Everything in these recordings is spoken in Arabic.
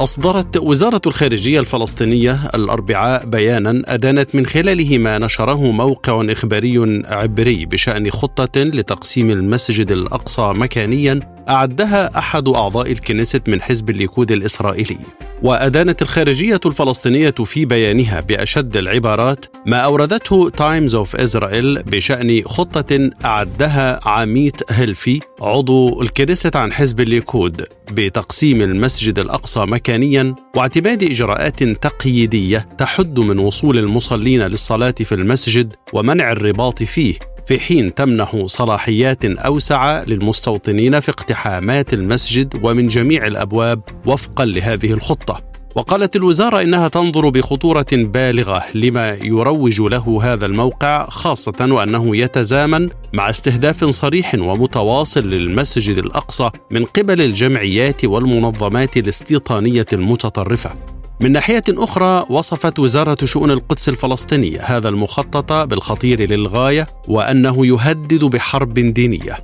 أصدرت وزارة الخارجية الفلسطينية الأربعاء بيانا أدانت من خلاله ما نشره موقع إخباري عبري بشأن خطة لتقسيم المسجد الأقصى مكانيا أعدها أحد أعضاء الكنيست من حزب الليكود الإسرائيلي. وأدانت الخارجية الفلسطينية في بيانها بأشد العبارات ما أوردته تايمز أوف إسرائيل بشأن خطة أعدها عميت هيلفي عضو الكنيست عن حزب الليكود بتقسيم المسجد الأقصى مكانيا واعتماد إجراءات تقييدية تحد من وصول المصلين للصلاة في المسجد ومنع الرباط فيه. في حين تمنح صلاحيات أوسع للمستوطنين في اقتحامات المسجد ومن جميع الأبواب وفقا لهذه الخطة. وقالت الوزارة إنها تنظر بخطورة بالغة لما يروج له هذا الموقع خاصة وأنه يتزامن مع استهداف صريح ومتواصل للمسجد الأقصى من قبل الجمعيات والمنظمات الاستيطانية المتطرفة. من ناحية أخرى وصفت وزارة شؤون القدس الفلسطينية هذا المخطط بالخطير للغاية وأنه يهدد بحرب دينية.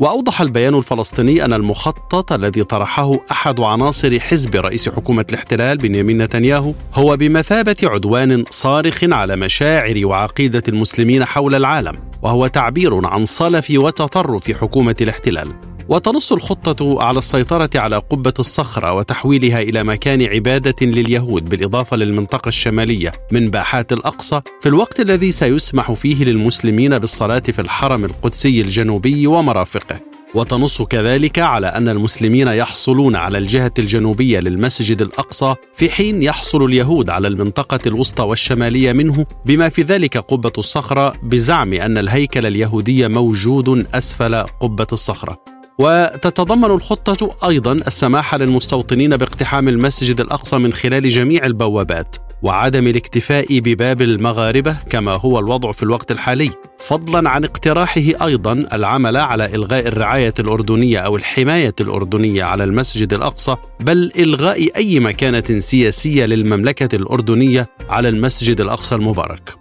وأوضح البيان الفلسطيني أن المخطط الذي طرحه أحد عناصر حزب رئيس حكومة الاحتلال بنيامين نتنياهو هو بمثابة عدوان صارخ على مشاعر وعقيدة المسلمين حول العالم، وهو تعبير عن صلف وتطرف حكومة الاحتلال. وتنص الخطة على السيطرة على قبة الصخرة وتحويلها إلى مكان عبادة لليهود بالإضافة للمنطقة الشمالية من باحات الأقصى. في الوقت الذي سيسمح فيه للمسلمين بالصلاة في الحرم القدسي الجنوبي ومرافقه. وتنص كذلك على أن المسلمين يحصلون على الجهة الجنوبية للمسجد الأقصى في حين يحصل اليهود على المنطقة الوسطى والشمالية منه. بما في ذلك قبة الصخرة بزعم أن الهيكل اليهودي موجود أسفل قبة الصخرة. وتتضمن الخطة أيضا السماح للمستوطنين باقتحام المسجد الأقصى من خلال جميع البوابات وعدم الاكتفاء بباب المغاربة كما هو الوضع في الوقت الحالي فضلا عن اقتراحه أيضا العمل على إلغاء الرعاية الأردنية أو الحماية الأردنية على المسجد الأقصى بل إلغاء أي مكانة سياسية للمملكة الأردنية على المسجد الأقصى المبارك.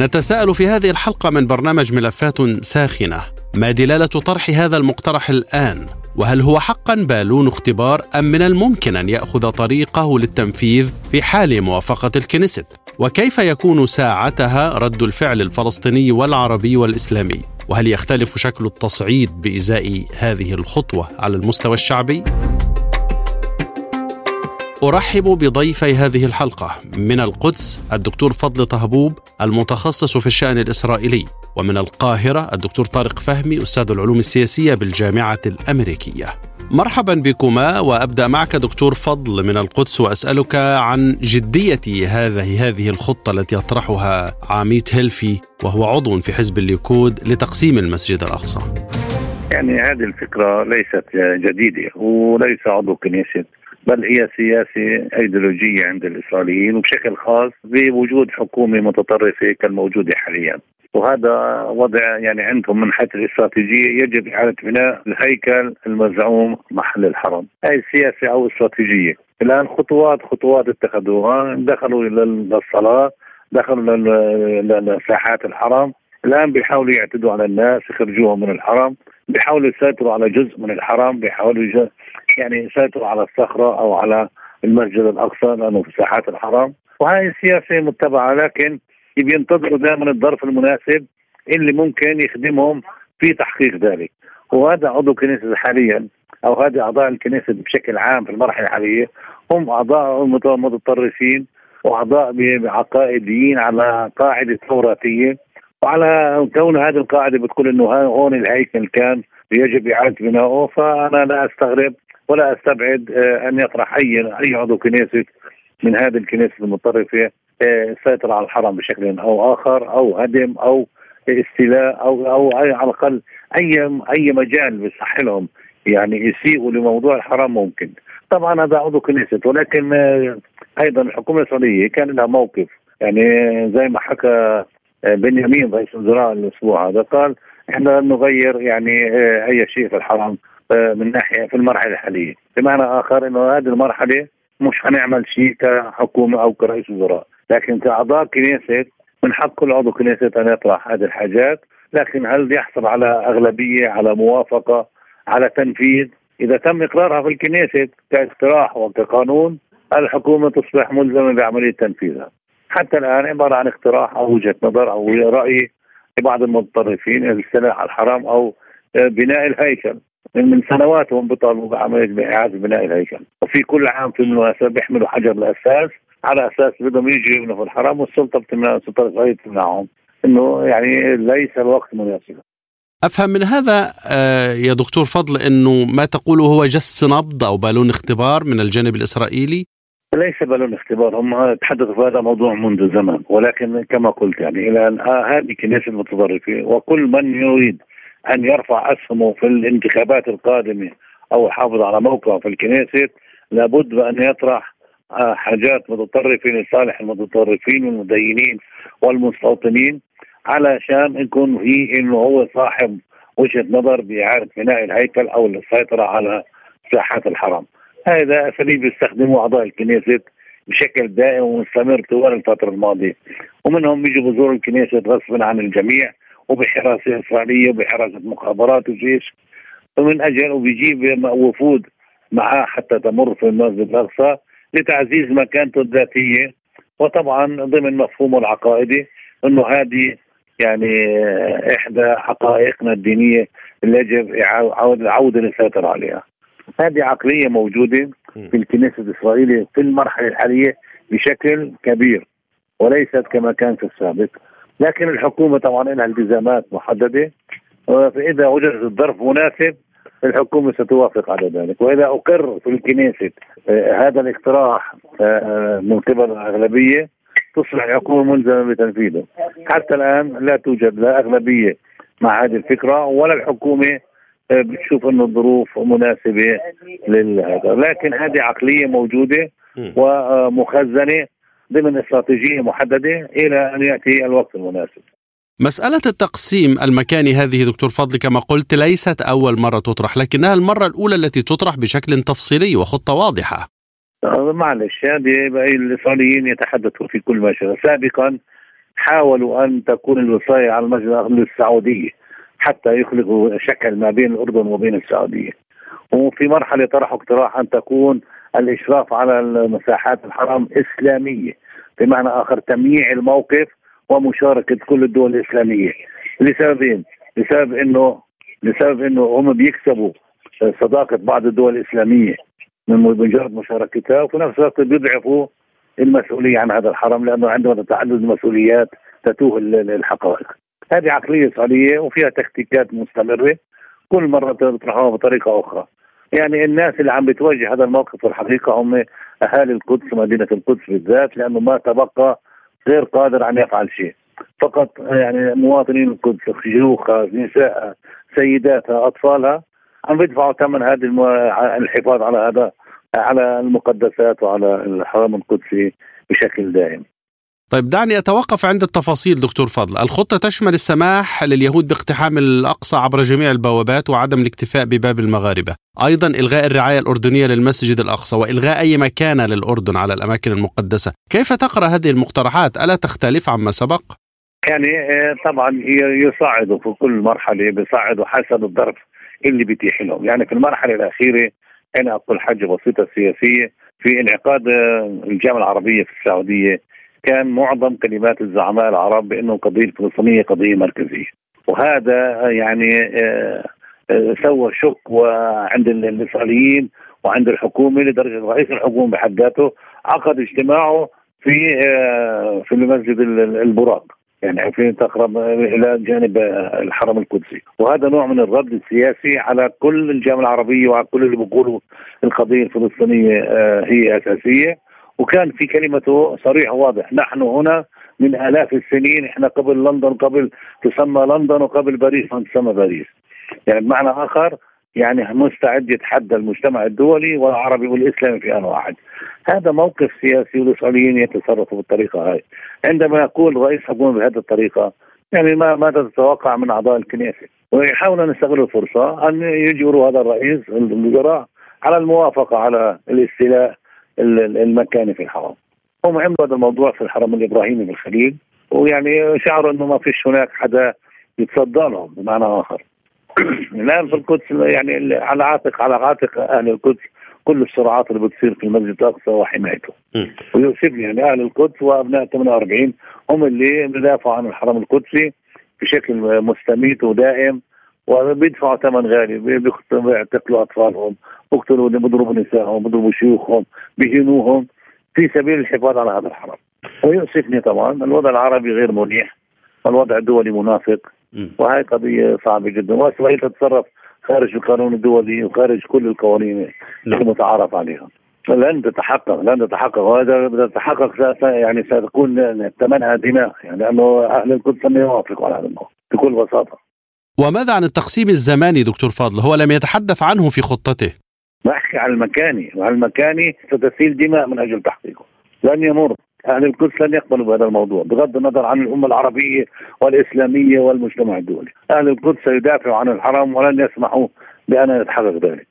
نتساءل في هذه الحلقة من برنامج ملفات ساخنة. ما دلالة طرح هذا المقترح الآن؟ وهل هو حقا بالون اختبار أم من الممكن أن يأخذ طريقه للتنفيذ في حال موافقة الكنيست؟ وكيف يكون ساعتها رد الفعل الفلسطيني والعربي والإسلامي؟ وهل يختلف شكل التصعيد بإزاء هذه الخطوة على المستوى الشعبي؟ أرحب بضيفي هذه الحلقة من القدس الدكتور فضل طهبوب المتخصص في الشأن الإسرائيلي ومن القاهرة الدكتور طارق فهمي أستاذ العلوم السياسية بالجامعة الأمريكية مرحبا بكما وأبدأ معك دكتور فضل من القدس وأسألك عن جدية هذه هذه الخطة التي يطرحها عميت هيلفي وهو عضو في حزب الليكود لتقسيم المسجد الأقصى. يعني هذه الفكرة ليست جديدة وليس عضو كنيسه بل هي سياسة أيديولوجية عند الإسرائيليين وبشكل خاص بوجود حكومة متطرفة كالموجودة حاليا. وهذا وضع يعني عندهم من حيث الاستراتيجية يجب إعادة بناء الهيكل المزعوم محل الحرم، هاي السياسة أو استراتيجية، الآن خطوات خطوات اتخذوها. دخلوا للصلاه دخلوا لساحات الحرم. الآن بيحاولوا يعتدوا على الناس يخرجوهم من الحرم. بيحاولوا يسيطروا على جزء من الحرم بيحاولوا يعني يسيطروا على الصخرة أو على المسجد الأقصى لأنه في ساحات الحرم وهي السياسة متبعة لكن بينتظروا دائما الظرف المناسب اللي ممكن يخدمهم في تحقيق ذلك. وهذا عضو كنيسة حاليا أو هذه أعضاء الكنيسة بشكل عام في المرحلة الحالية هم أعضاء متطرفين وأعضاء عقائديين على قاعدة توراتيه وعلى كون هذه القاعدة بتقول إنه هون الهيكل كان يجب إعادة بنائه فأنا لا أستغرب ولا أستبعد آه، أن يطرح أي أي عضو كنيسه من هذه الكنيسة المتطرفة السيطرة على الحرم بشكل أو آخر أو هدم أو استيلاء أو أو على الأقل أي أي مجال بيصح لهم يعني يسيئوا لموضوع الحرام ممكن. طبعا هذا عضو كنيسة ولكن أيضا الحكومة السعودية كان لها موقف. يعني زي ما حكى بنيامين رئيس الوزراء الأسبوع هذا قال إحنا لن نغير يعني أي شيء في الحرام من ناحية في المرحلة الحالية. بمعنى آخر إنه هذه المرحلة مش حنعمل شيء كحكومة أو كرئيس وزراء. لكن كأعضاء كنيسة من حق كل عضو كنيسة أن يطرح هذه الحاجات. لكن هل يحصل على أغلبية على موافقة على تنفيذ؟ إذا تم إقرارها في الكنيسة كاقتراح وكقانون الحكومة تصبح ملزمة بعملية تنفيذها. حتى الآن عبارة عن اقتراح أو وجهة نظر أو رأي لبعض المتطرفين على الحرام أو بناء الهيكل. من سنوات هم بيطالبوا بعمليه اعاده بناء الهيكل. وفي كل عام في المناسبه بيحملوا حجر الاساس على أساس بدهم يجوا يبنوا في الحرام والسلطة بتمنع السلطة الإسرائيلية بتمنعهم. إنه يعني ليس الوقت مناسب. أفهم من هذا آه، يا دكتور فضل إنه ما تقوله هو جس نبض أو بالون اختبار من الجانب الإسرائيلي؟ ليس بالون اختبار. هم تحدثوا في هذا الموضوع منذ زمن ولكن كما قلت يعني إلى ان آه هذه كنيسة المتطرفين وكل من يريد أن يرفع اسهمه في الانتخابات القادمة أو يحافظ على موقعه في الكنيسة لابد بأن يطرح آه حاجات متطرفه لصالح المتطرفين والمدينين والمستوطنين علشان يكون في إنه هو صاحب وجهة نظر بإعادة بناء الهيكل أو السيطرة على ساحات الحرم. هذا أساليب يستخدمه أعضاء الكنيسة بشكل دائم ومستمر طوال الفترة الماضية ومنهم بيجوا بزوروا الكنيسة غصبا عن الجميع وبحراسة إسرائيلية وبحراسة مخابرات وجيش. ومن أجل وبيجيب وفود معاه حتى تمر في المسجد الأقصى لتعزيز مكانته الذاتية. وطبعا ضمن مفهومه العقائدي إنه هذه يعني إحدى حقائقنا الدينية اللي يجب العوده للسيطرة عليها. هذه عقلية موجودة في الكنيسة الإسرائيلية في المرحلة الحالية بشكل كبير وليست كما كان في السابق. لكن الحكومة طبعا لها التزامات محددة. فإذا وجدت الظرف مناسب الحكومة ستوافق على ذلك. وإذا أقر في الكنيسة آه، هذا الاقتراح آه، من قبل الأغلبية تصبح الحكومة ملزمه بتنفيذه. حتى الآن لا توجد لا أغلبية مع هذه الفكرة ولا الحكومة آه، بتشوف إنه الظروف مناسبة لهذا لكن هذه عقلية موجودة ومخزنة ضمن استراتيجية محددة إلى أن يأتي الوقت المناسب. مسألة التقسيم المكاني هذه دكتور فضل كما قلت ليست أول مرة تطرح لكنها المرة الأولى التي تطرح بشكل تفصيلي وخطة واضحة. معلش هذه الإسرائيليين يتحدثوا في كل مجال. سابقا حاولوا أن تكون الوصاية على المجلس السعودية حتى يخلقوا شكل ما بين الأردن وبين السعودية. وفي مرحلة طرحوا اقتراح أن تكون الإشراف على المساحات الحرام إسلامية بمعنى آخر تمييع الموقف ومشاركة كل الدول الإسلامية لسببين لسبب أنه لسبب أنه هم بيكسبوا صداقة بعض الدول الإسلامية من مجرد مشاركتها وفي نفس الوقت بيضعفوا المسؤولية عن هذا الحرم لأنه عندما تتعدد المسؤوليات تتوه الحقائق. هذه عقلية اسرائيليه وفيها تكتيكات مستمرة كل مرة تطرحوها بطريقة أخرى. يعني الناس اللي عم بتواجه هذا الموقف الحقيقة هم أهالي القدس مدينه القدس بالذات لأنه ما تبقى غير قادر ان يفعل شيء. فقط يعني مواطنين القدس شيوخها نساء سيداتها أطفالها عم بيدفعوا ثمن هذه الحفاظ على هذا على المقدسات وعلى الحرم القدسي بشكل دائم طيب دعني أتوقف عند التفاصيل دكتور فضل، الخطة تشمل السماح لليهود باقتحام الأقصى عبر جميع البوابات وعدم الاكتفاء بباب المغاربة، أيضا إلغاء الرعاية الأردنية للمسجد الأقصى وإلغاء أي مكانه للأردن على الأماكن المقدسة، كيف تقرأ هذه المقترحات؟ ألا تختلف عما سبق؟ يعني آه، طبعا يصعدوا في كل مرحلة بيصعدوا حسب الظرف اللي بيتيح لهم يعني في المرحلة الأخيرة أنا أقول حاجة بسيطة سياسية في انعقاد الجامعة العربية في السعودية كان معظم كلمات الزعماء العرب بأنه القضية الفلسطينيه قضية مركزية. وهذا يعني آه، آه، سوى شك عند الإسرائيليين وعند الحكومة لدرجة رئيس الحكومة بحد ذاته عقد اجتماعه في آه، في المسجد البراق يعني في تقرب إلى جانب الحرم القدسي. وهذا نوع من الرد السياسي على كل الجامعة العربية وعلى كل اللي بيقولوا القضية الفلسطينية هي أساسية. وكان في كلمته صريح وواضح نحن هنا من آلاف السنين إحنا قبل لندن قبل تسمى لندن وقبل باريس تسمى باريس يعني بمعنى آخر يعني مستعد يتحدى المجتمع الدولي والعربي والإسلامي في ان واحد. هذا موقف سياسي والاسرائيليين يتصرفوا بالطريقة هاي. عندما يقول رئيس حكومة بهذه الطريقة يعني ما ماذا تتوقع من أعضاء الكنيسة؟ ويحاولوا أن يستغلوا الفرصة أن يجبروا هذا الرئيس الوزراء على الموافقة على الاستيلاء المكاني في الحرم. هم عملوا هذا الموضوع في الحرم الإبراهيمي بالخليل ويعني شعروا إنه ما فيش هناك حدا يتصدى لهم بمعنى آخر. الآن في القدس يعني على عاتق على عاتق أهل القدس كل الصراعات اللي بتصير في المسجد الأقصى وحمايته ويؤسفني يعني أهل القدس وأبناء 48 هم اللي بيدافعوا عن الحرم القدسي بشكل مستميت ودائم وبيدفعوا ثمن غالي بيعتقلوا أطفالهم بيقتلوا بيضربوا نسائهم بيضربوا شيوخهم بيهينوهم في سبيل الحفاظ على هذا الحرم ويؤسفني طبعا الوضع العربي غير مريح والوضع الدولي منافق وهي قضية صعبة جدا. وإسرائيل تتصرف خارج القانون الدولي وخارج كل القوانين نعم. المتعارف عليها. لن تتحقق لن تتحقق. وهذا اذا تتحقق يعني ستكون ثمنها دماء يعني لأنه أهل القدس لم يوافقوا على هذا الموضوع بكل بساطة. وماذا عن التقسيم الزماني دكتور فاضل هو لم يتحدث عنه في خطته. بحكي عن المكاني وعن المكاني ستسيل دماء من أجل تحقيقه. لن يمر. أهل القدس لن يقبلوا بهذا الموضوع بغض النظر عن الأمة العربية والإسلامية والمجتمع الدولي. أهل القدس سيدافعوا عن الحرم ولن يسمحوا بأن يتحقق ذلك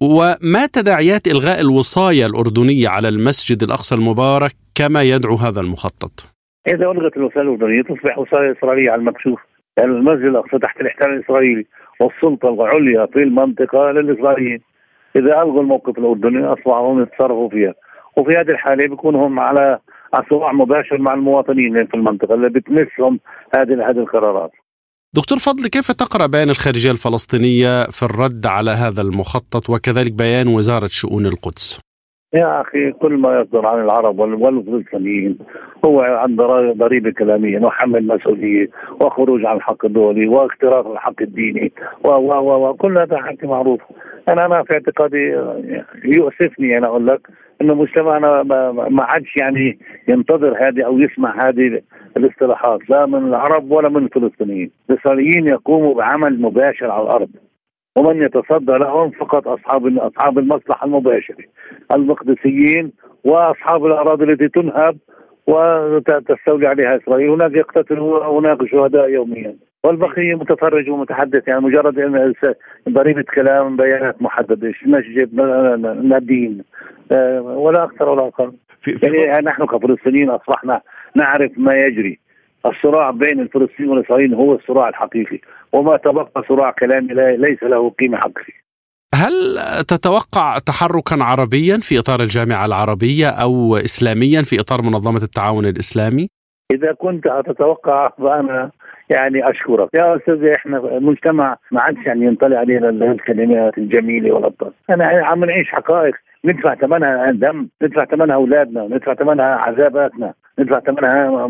وما تداعيات إلغاء الوصايه الأردنية على المسجد الأقصى المبارك كما يدعو هذا المخطط؟ إذا ألغت الوصايه الأردنية تصبح وصايه إسرائيلية على المكشوف. يعني المسجد الأقصى تحت الاحتلال الإسرائيلي والسلطة العليا في المنطقة للإسرائيليين إذا ألغوا الموقف الأردني أصبحوا هم يتصرفوا فيها وفي هذه الحالة بيكونوا هم على صراع مباشر مع المواطنين في المنطقة اللي بتمسهم هذه هذه القرارات. دكتور فضل كيف تقرأ بيان الخارجية الفلسطينية في الرد على هذا المخطط وكذلك بيان وزارة شؤون القدس؟ يا أخي كل ما يصدر عن العرب والفلسطينيين هو عن ضريبه كلامية وحمل مسؤولية وخروج عن الحق الدولي واختراق الحق الديني و و وكل هذا حكي معروف. أنا أنا في اعتقادي يؤسفني أنا أقول لك إنه مجتمعنا ما عادش يعني ينتظر هذه أو يسمع هذه الاصطلاحات لا من العرب ولا من الفلسطينيين، الإسرائيليين يقوموا بعمل مباشر على الأرض. ومن يتصدى لهم فقط أصحاب أصحاب المصلحة المباشره المقدسيين وأصحاب الأراضي التي تنهب وتستولي عليها إسرائيل، هناك يقتتلوا هناك شهداء يوميا. والبقيه متفرج ومتحدث يعني مجرد ضريبة كلام بيانات محددة نسجد ندين آه، ولا أكثر ولا أقل. يعني نحن كفلسطينيين أصبحنا نعرف ما يجري. الصراع بين الفلسطينيين والإسرائيليين هو الصراع الحقيقي. وما تبقى صراع كلامي ليس له قيمة حقيقية. هل تتوقع تحركا عربيا في إطار الجامعة العربية أو اسلاميا في إطار منظمة التعاون الإسلامي؟ إذا كنت أتوقع فأنا يعني أشكرك. يا أستاذ إحنا مجتمع ما عادش يعني ينطلع علينا الكلمات الجميلة ولا أنا عم نعيش حقائق ندفع ثمنها دم ندفع ثمنها أولادنا ندفع ثمنها عذاباتنا. ندفع ثمنها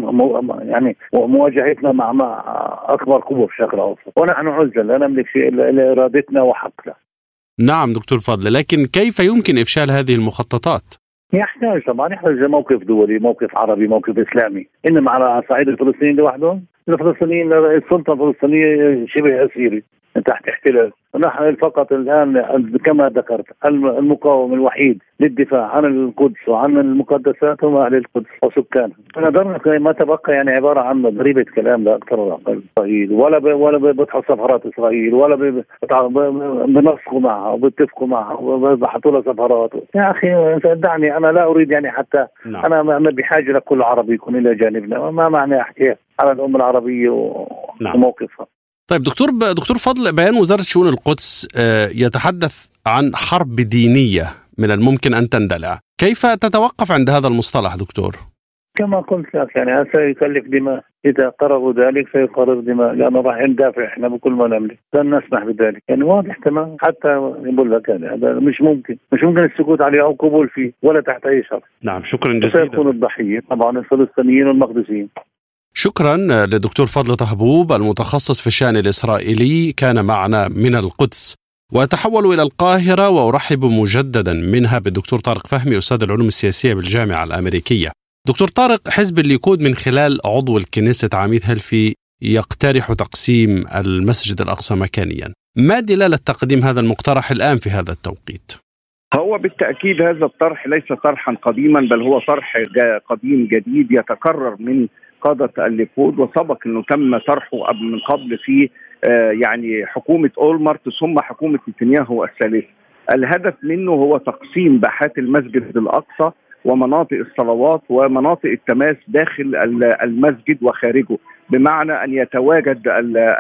يعني مواجهتنا مع مع أكبر قوه في الشرق الأوسط. ونحن عزله لا نملك شيء الا إرادتنا وحقنا. نعم دكتور فضل. لكن كيف يمكن إفشال هذه المخططات؟ يحتاج طبعا يحتاج موقف دولي موقف عربي موقف إسلامي. إنما على صعيد الفلسطينيين لوحدهم الفلسطينيين السلطة الفلسطينية شبه اسيره تحت احتلال نحن فقط الآن كما ذكرت المقاوم الوحيد للدفاع عن القدس وعن المقدسات هم أهل القدس وسكانها نظرنا ما تبقى يعني عبارة عن ضريبه كلام لا أكثر ولا أقل. إسرائيل ولا ب ولا بيفتحوا سفارات إسرائيل ولا بنسقوا معها وبيتفقوا معها وبيبحثوا لها سفارات يا أخي دعني أنا لا أريد يعني حتى نعم. أنا أنا بحاجة لكل عربي يكون إلى جانبنا. ما معنى أحكي على الأمة العربية نعم. وموقفها؟ طيب دكتور دكتور فضل بيان وزارة شؤون القدس آه، يتحدث عن حرب دينية من الممكن أن تندلع، كيف تتوقف عند هذا المصطلح دكتور؟ كما قلت لك يعني هذا سيكلف دماء. إذا قرروا ذلك سيقرر دماء. لأنه راح ندافع إحنا بكل ما نملك. لن نسمح بذلك. يعني واضح تمام. حتى يقول لك يعني هذا مش ممكن. مش ممكن السكوت عليه أو قبول فيه ولا تحت أي شرط. نعم شكرا جزيلا. سيكون الضحية. طبعا الفلسطينيين والمقدسيين. شكرا للدكتور فضل طهبوب المتخصص في الشأن الإسرائيلي كان معنا من القدس. وأتحول إلى القاهرة وأرحب مجددا منها بالدكتور طارق فهمي أستاذ العلوم السياسية بالجامعة الأمريكية. دكتور طارق حزب الليكود من خلال عضو الكنيسة عميد هلفي يقترح تقسيم المسجد الأقصى مكانيا. ما دلالة تقديم هذا المقترح الآن في هذا التوقيت؟ هو بالتأكيد هذا الطرح ليس طرحا قديما بل هو طرح قديم جديد يتكرر من قادة الليكود وسبق أنه تم طرحه من قبل في آه، يعني حكومة أولمرت ثم حكومة نتنياهو الثالث الهدف منه هو تقسيم باحات المسجد الأقصى ومناطق الصلوات ومناطق التماس داخل المسجد وخارجه بمعنى أن يتواجد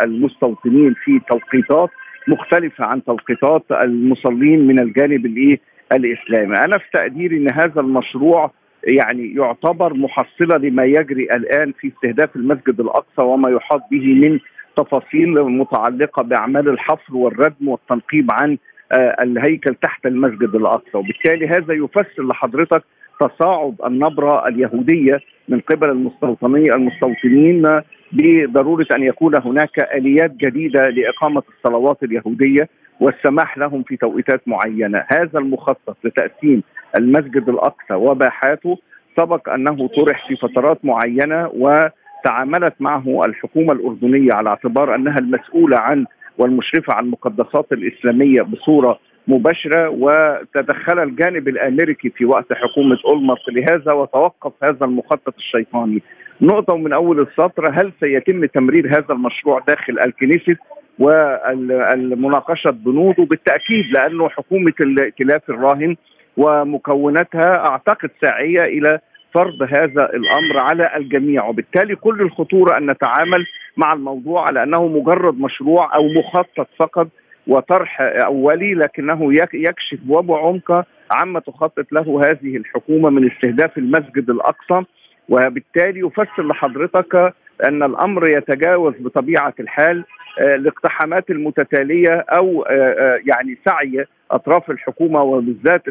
المستوطنين في توقيتات مختلفة عن توقيتات المصلين من الجانب الإيه؟ الإسلامي. أنا في تقديري إن هذا المشروع يعني يعتبر محصلة لما يجري الآن في استهداف المسجد الأقصى وما يحاط به من تفاصيل متعلقة بأعمال الحفر والردم والتنقيب عن آه، الهيكل تحت المسجد الأقصى. وبالتالي هذا يفسر لحضرتك تصاعد النبرة اليهودية من قبل المستوطنين المستوطنين بضرورة أن يكون هناك آليات جديدة لإقامة الصلوات اليهودية. والسماح لهم في توقيتات معينة، هذا المخطط لتقسيم المسجد الأقصى وباحاته سبق أنه طرح في فترات معينة وتعاملت معه الحكومة الأردنية على اعتبار أنها المسؤولة عن والمشرفة على المقدسات الإسلامية بصورة مباشرة وتدخل الجانب الأمريكي في وقت حكومة أولمرت. لهذا وتوقف هذا المخطط الشيطاني. نقطة من أول السطر هل سيتم تمرير هذا المشروع داخل الكنيسة؟ والمناقشة بنوده بالتأكيد لأنه حكومة الائتلاف الراهن ومكوناتها أعتقد ساعية إلى فرض هذا الأمر على الجميع. وبالتالي كل الخطورة أن نتعامل مع الموضوع على أنه مجرد مشروع أو مخطط فقط وطرح أولي لكنه يكشف وبعمق عما تخطط له هذه الحكومة من استهداف المسجد الأقصى. وبالتالي يفسر لحضرتك أن الأمر يتجاوز بطبيعة الحال الاقتحامات المتتالية أو آه، آه، يعني سعي أطراف الحكومة وبالذات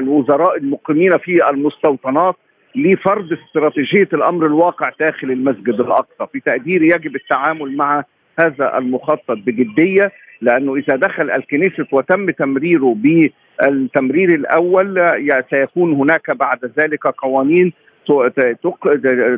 الوزراء المقيمين في المستوطنات لفرض استراتيجية الأمر الواقع داخل المسجد الأقصى، في تقديري يجب التعامل مع هذا المخطط بجدية لأنه إذا دخل الكنيسة وتم تمريره بالتمرير الأول سيكون هناك بعد ذلك قوانين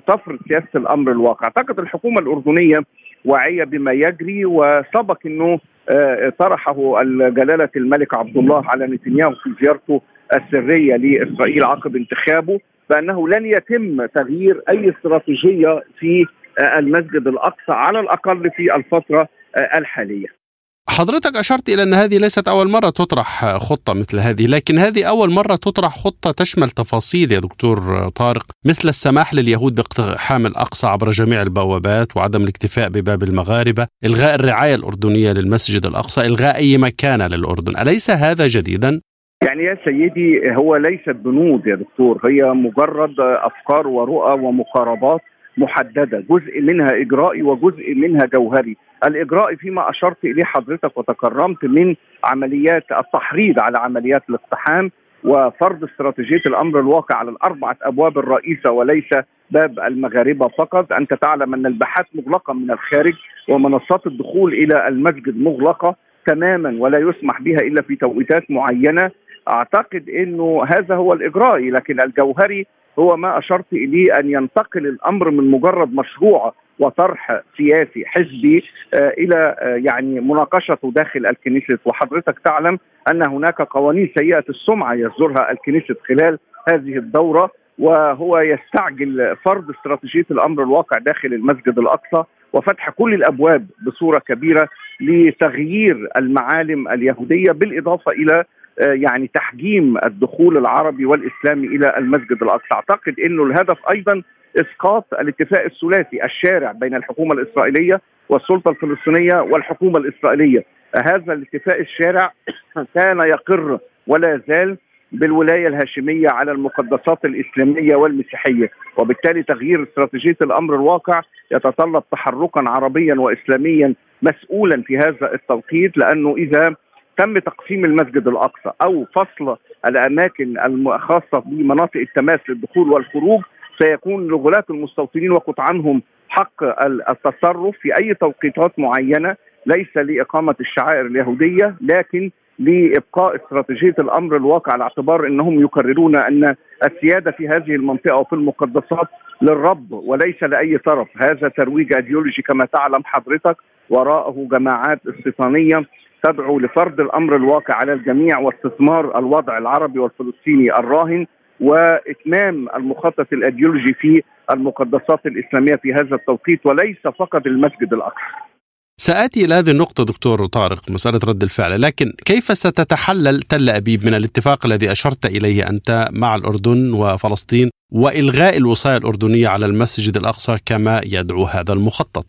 تفرض سياسة الأمر الواقع، أعتقد الحكومة الأردنية واعيه بما يجري وسبق إنه آه، طرحه جلاله الملك عبد الله على نتنياهو في زيارته السرية لإسرائيل عقب انتخابه بأنه لن يتم تغيير أي استراتيجية في آه، المسجد الأقصى على الأقل في الفترة آه، الحالية. حضرتك أشرت إلى أن هذه ليست أول مرة تطرح خطة مثل هذه لكن هذه أول مرة تطرح خطة تشمل تفاصيل يا دكتور طارق مثل السماح لليهود باقتحام الأقصى عبر جميع البوابات وعدم الاكتفاء بباب المغاربة إلغاء الرعاية الأردنية للمسجد الأقصى إلغاء أي مكان للأردن أليس هذا جديدا؟ يعني يا سيدي هو ليست بنود يا دكتور هي مجرد أفكار ورؤى ومقاربات محددة جزء منها إجرائي وجزء منها جوهري الاجرائي فيما أشرت إليه حضرتك وتكرمت من عمليات التحريض على عمليات الاقتحام وفرض استراتيجية الأمر الواقع على الأربعة أبواب الرئيسة وليس باب المغاربة فقط، أنت تعلم أن الباحات مغلقة من الخارج ومنصات الدخول إلى المسجد مغلقة تماما ولا يسمح بها إلا في توقيتات معينة، أعتقد إنه هذا هو الاجرائي لكن الجوهري هو ما أشرت إليه أن ينتقل الأمر من مجرد مشروع وطرح سياسي حزبي آه، إلى آه، يعني مناقشته داخل الكنيسة. وحضرتك تعلم أن هناك قوانين سيئة السمعة يصدرها الكنيسة خلال هذه الدورة. وهو يستعجل فرض استراتيجية الأمر الواقع داخل المسجد الأقصى وفتح كل الأبواب بصورة كبيرة لتغيير المعالم اليهودية بالإضافة إلى آه، يعني تحجيم الدخول العربي والإسلامي إلى المسجد الأقصى، أعتقد إنه الهدف أيضا إسقاط الاتفاق الثلاثي الشارع بين الحكومة الإسرائيلية والسلطة الفلسطينية والحكومة الإسرائيلية، هذا الاتفاق الشارع كان يقر ولا يزال بالولاية الهاشمية على المقدسات الإسلامية والمسيحية، وبالتالي تغيير استراتيجية الأمر الواقع يتطلب تحركا عربيا واسلاميا مسؤولا في هذا التوقيت لأنه إذا تم تقسيم المسجد الأقصى أو فصل الأماكن الخاصه بمناطق التماس للدخول والخروج سيكون لغلاة المستوطنين وقطعنهم حق التصرف في أي توقيتات معينة ليس لإقامة الشعائر اليهودية لكن لإبقاء استراتيجية الأمر الواقع على اعتبار إنهم يكررون أن السيادة في هذه المنطقة وفي المقدسات للرب وليس لأي طرف، هذا ترويج ايديولوجي كما تعلم حضرتك وراءه جماعات استيطانية تدعو لفرض الأمر الواقع على الجميع واستثمار الوضع العربي والفلسطيني الراهن. وإتمام المخطط الإيديولوجي في المقدسات الإسلامية في هذا التوقيت وليس فقط المسجد الأقصى. سآتي إلى هذه النقطة دكتور طارق مسألة رد الفعل لكن كيف ستتحلل تل أبيب من الاتفاق الذي أشرت إليه أنت مع الأردن وفلسطين وإلغاء الوصاية الأردنية على المسجد الأقصى كما يدعو هذا المخطط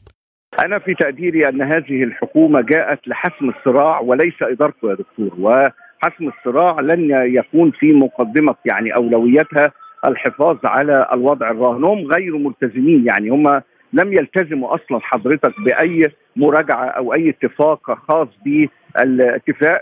أنا في تقديري أن هذه الحكومة جاءت لحسم الصراع وليس إدارته يا دكتور وحسم الصراع لن يكون في مقدمة يعني أولويتها الحفاظ على الوضع الراهن هم غير ملتزمين يعني هم لم يلتزموا أصلا حضرتك بأي مراجعة أو أي اتفاق خاص بالاتفاق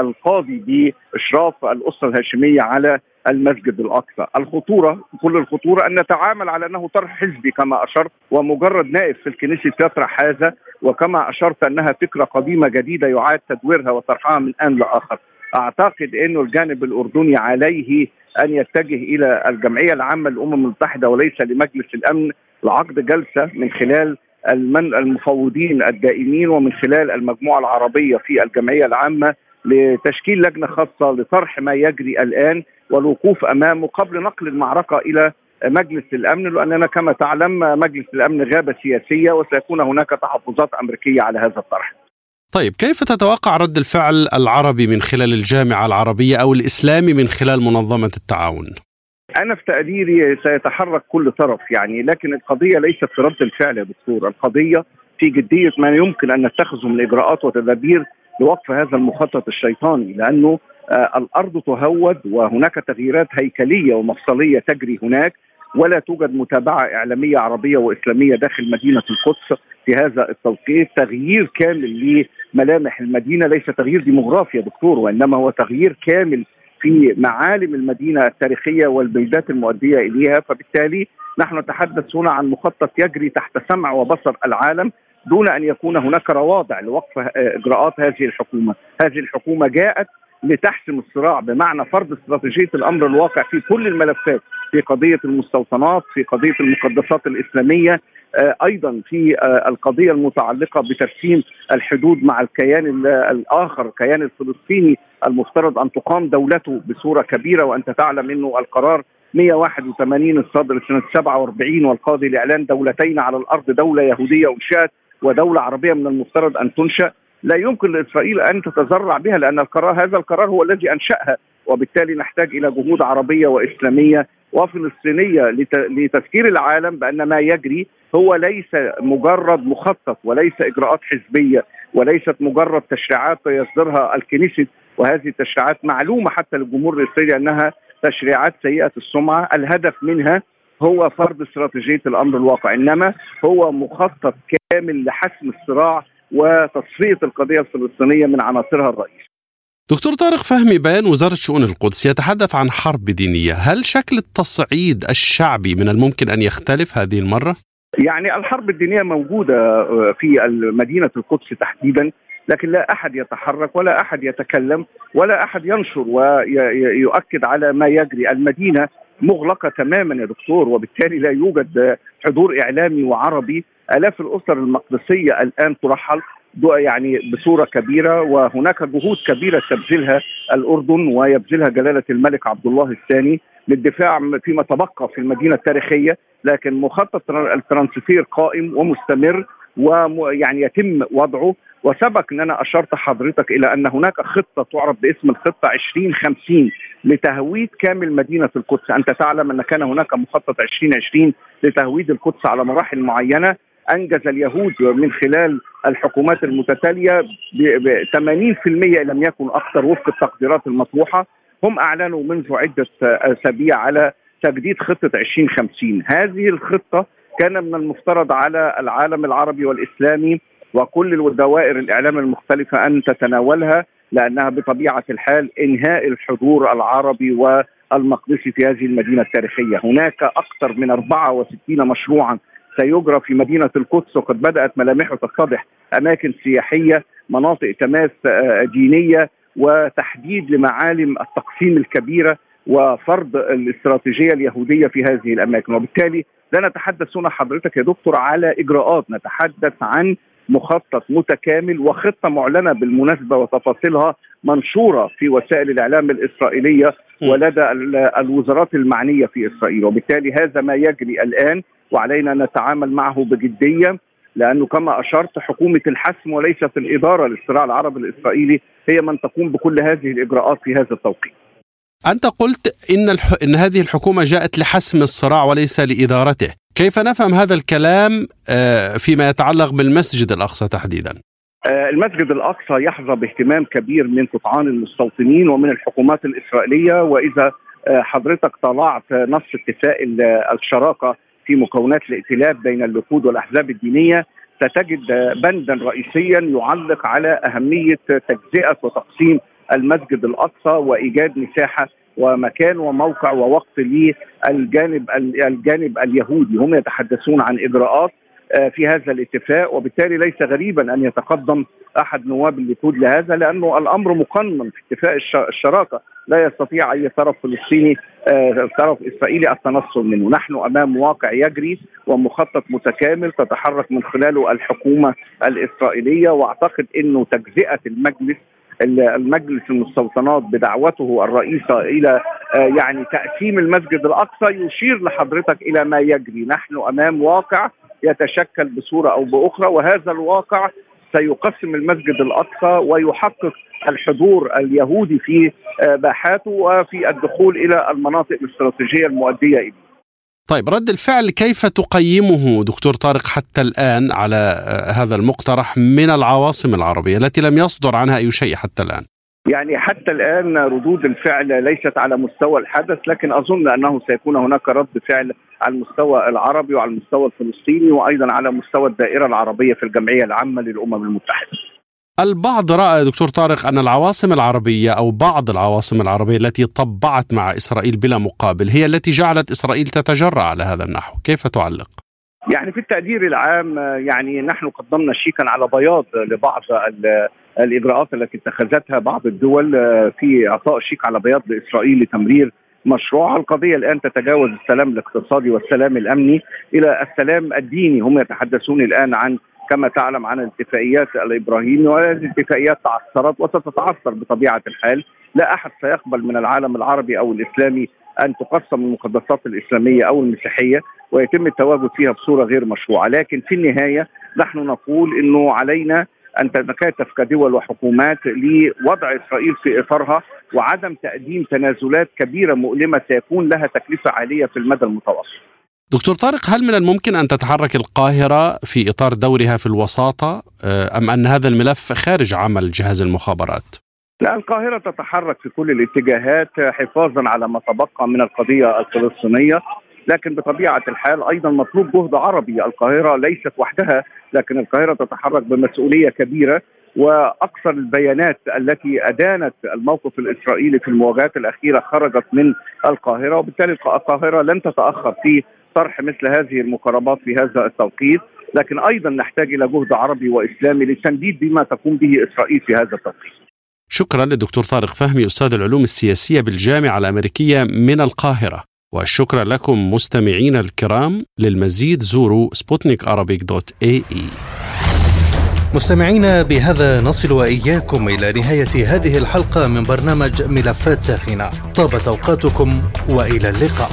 القاضي بإشراف الأسرة الهاشمية على المسجد الأقصى، الخطورة كل الخطورة أن نتعامل على أنه طرح حزبي كما أشرت ومجرد نائب في الكنيسة يطرح هذا وكما أشرت أنها فكرة قديمة جديدة يعاد تدويرها وطرحها من آن لآخر. أعتقد إنه الجانب الأردني عليه أن يتجه إلى الجمعية العامة للأمم المتحدة وليس لمجلس الأمن لعقد جلسة من خلال المفوضين الدائمين ومن خلال المجموعة العربية في الجمعية العامة لتشكيل لجنة خاصة لطرح ما يجري الآن والوقوف أمامه قبل نقل المعركة إلى مجلس الأمن لأننا كما تعلم مجلس الأمن غابة سياسية وسيكون هناك تحفظات أمريكية على هذا الطرح. طيب كيف تتوقع رد الفعل العربي من خلال الجامعة العربية أو الإسلامي من خلال منظمة التعاون؟ أنا في تقديري سيتحرك كل طرف يعني لكن القضية ليست في رد الفعل يا دكتور القضية في جدية ما يمكن أن نتخذه من اجراءات وتدابير لوقف هذا المخطط الشيطاني لأنه آه الأرض تهود وهناك تغييرات هيكلية ومفصلية تجري هناك ولا توجد متابعة إعلامية عربية وإسلامية داخل مدينة القدس في هذا التوقيت. تغيير كامل لملامح المدينة ليس تغيير ديموغرافي يا دكتور وإنما هو تغيير كامل في معالم المدينة التاريخية والبلدات المؤدية إليها. فبالتالي نحن نتحدث هنا عن مخطط يجري تحت سمع وبصر العالم دون أن يكون هناك روادع لوقف إجراءات هذه الحكومة، هذه الحكومة جاءت لتحسم الصراع بمعنى فرض استراتيجية الأمر الواقع في كل الملفات. في قضية المستوطنات، في قضية المقدسات الإسلامية، أيضا في القضية المتعلقة بترسيم الحدود مع الكيان الآخر الكيان الفلسطيني المفترض أن تقام دولته بصورة كبيرة وأنت تعلم إنه القرار 181 الصادر سنة 47 والقاضي لإعلان دولتين على الأرض دولة يهودية انشات ودولة عربية من المفترض أن تنشأ. لا يمكن لإسرائيل أن تتذرع بها لأن القرار هذا القرار هو الذي أنشأها وبالتالي نحتاج إلى جهود عربية وإسلامية وفلسطينيه لتذكير العالم بأن ما يجري هو ليس مجرد مخطط وليس إجراءات حزبية وليست مجرد تشريعات يصدرها الكنيسة وهذه التشريعات معلومة حتى للجمهور الإسرائيلي أنها تشريعات سيئة السمعة. الهدف منها هو فرض استراتيجية الأمر الواقع إنما هو مخطط كامل لحسم الصراع وتصفية القضية الفلسطينية من عناصرها الرئيسية. دكتور طارق فهمي بيان وزارة شؤون القدس يتحدث عن حرب دينية. هل شكل التصعيد الشعبي من الممكن أن يختلف هذه المرة؟ يعني الحرب الدينية موجودة في مدينة القدس تحديدا لكن لا أحد يتحرك ولا أحد يتكلم ولا أحد ينشر ويؤكد على ما يجري. المدينة مغلقة تماما يا دكتور وبالتالي لا يوجد حضور إعلامي وعربي. آلاف الأسر المقدسية الآن ترحل. يعني بصورة كبيرة وهناك جهود كبيرة تبذلها الأردن ويبذلها جلالة الملك عبد الله الثاني للدفاع فيما تبقى في المدينة التاريخية. لكن مخطط الترانسفير قائم ومستمر ويعني يتم وضعه. وسبق أن أنا أشرت حضرتك إلى أن هناك خطة تعرف باسم الخطة 2050 لتهويد كامل مدينة القدس، أنت تعلم أن كان هناك مخطط 2020 لتهويد القدس على مراحل معينة. أنجز اليهود من خلال الحكومات المتتالية ب 80% لم يكن أكثر وفق التقديرات المطروحة. هم أعلنوا منذ عدة أسابيع على تجديد خطة 2050 هذه الخطة كان من المفترض على العالم العربي والإسلامي وكل دوائر الإعلام المختلفة أن تتناولها لأنها بطبيعة الحال إنهاء الحضور العربي والمقدسي في هذه المدينة التاريخية، هناك أكثر من 64 مشروعا سيجرى في مدينة القدس وقد بدأت ملامحه تتضح. أماكن سياحية، مناطق تماس دينيه وتحديد لمعالم التقسيم الكبيرة وفرض الاستراتيجية اليهودية في هذه الأماكن. وبالتالي لا نتحدث هنا حضرتك يا دكتور على إجراءات. نتحدث عن مخطط متكامل وخطة معلنة بالمناسبة وتفاصيلها منشورة في وسائل الإعلام الإسرائيلية ولدى الوزارات المعنية في إسرائيل. وبالتالي هذا ما يجري الآن وعلينا أن نتعامل معه بجدية لأنه كما أشرت حكومة الحسم وليست الإدارة للصراع العربي الإسرائيلي هي من تقوم بكل هذه الإجراءات في هذا التوقيت. أنت قلت إن الح... إن هذه الحكومة جاءت لحسم الصراع وليس لإدارته، كيف نفهم هذا الكلام آه، فيما يتعلق بالمسجد الأقصى تحديدا؟ آه، المسجد الأقصى يحظى باهتمام كبير من قطعان المستوطنين ومن الحكومات الإسرائيلية وإذا آه، حضرتك طلعت نص اتفاق الشراكة في مكونات الائتلاف بين اللقود والأحزاب الدينية ستجد بندا رئيسيا يعلق على أهمية تجزئة وتقسيم المسجد الأقصى وإيجاد مساحة ومكان وموقع ووقت للجانب الجانب اليهودي. هم يتحدثون عن إجراءات في هذا الاتفاق وبالتالي ليس غريبا أن يتقدم أحد نواب الليكود لهذا لأنه الأمر مقنن في اتفاق الشراكة. لا يستطيع أي طرف فلسطيني آه، طرف إسرائيلي التنصل منه، نحن أمام واقع يجري ومخطط متكامل تتحرك من خلاله الحكومة الإسرائيلية وأعتقد إنه تجزئة المجلس المجلس المستوطنات بدعوته الرئيسة إلى آه، يعني تقسيم المسجد الأقصى يشير لحضرتك إلى ما يجري، نحن أمام واقع يتشكل بصورة أو بأخرى وهذا الواقع سيقسم المسجد الأقصى ويحقق الحضور اليهودي في آه، باحاته وفي الدخول إلى المناطق الاستراتيجية المؤدية اليه. طيب رد الفعل كيف تقيمه دكتور طارق حتى الآن على آه، هذا المقترح من العواصم العربية التي لم يصدر عنها أي شيء حتى الآن؟ يعني حتى الآن ردود الفعل ليست على مستوى الحدث لكن أظن أنه سيكون هناك رد فعل على المستوى العربي وعلى المستوى الفلسطيني وأيضا على مستوى الدائرة العربية في الجمعية العامة للأمم المتحدة. البعض رأى دكتور طارق أن العواصم العربية أو بعض العواصم العربية التي طبعت مع إسرائيل بلا مقابل هي التي جعلت إسرائيل تتجرأ على هذا النحو، كيف تعلق؟ يعني في التقدير العام يعني نحن قدمنا شيكا على بياض لبعض الإجراءات التي اتخذتها بعض الدول في أعطاء شيك على بياض لإسرائيل لتمرير مشروع. القضية الآن تتجاوز السلام الاقتصادي والسلام الأمني إلى السلام الديني. هم يتحدثون الآن عن كما تعلم عن الاتفاقيات الابراهيمي وهذه الاتفاقيات تعثرت وستتعثر بطبيعة الحال، لا أحد سيقبل من العالم العربي أو الإسلامي أن تقسم المقدسات الإسلامية أو المسيحية ويتم التواجد فيها بصورة غير مشروعة، لكن في النهاية نحن نقول إنه علينا أن تتكاتف كدول وحكومات لوضع إسرائيل في إطارها وعدم تقديم تنازلات كبيرة مؤلمة سيكون لها تكلفة عالية في المدى المتوسط. دكتور طارق هل من الممكن أن تتحرك القاهرة في إطار دورها في الوساطة آه، أم أن هذا الملف خارج عمل جهاز المخابرات؟ لا القاهرة تتحرك في كل الاتجاهات حفاظا على ما تبقى من القضية الفلسطينية لكن بطبيعة الحال أيضا مطلوب جهد عربي القاهرة ليست وحدها لكن القاهرة تتحرك بمسؤولية كبيرة وأكثر البيانات التي أدانت الموقف الإسرائيلي في المواجهات الأخيرة خرجت من القاهرة وبالتالي القاهرة لن تتأخر في طرح مثل هذه المقاربات في هذا التوقيت لكن أيضا نحتاج إلى جهد عربي وإسلامي للتنديد بما تقوم به إسرائيل في هذا التوقيت. شكرا للدكتور طارق فهمي أستاذ العلوم السياسية بالجامعة الأمريكية من القاهرة. والشكر لكم مستمعينا الكرام للمزيد زوروا سبوتنيك dot ae. مستمعينا بهذا نصل وإياكم إلى نهاية هذه الحلقة من برنامج ملفات ساخنة. طابت أوقاتكم وإلى اللقاء.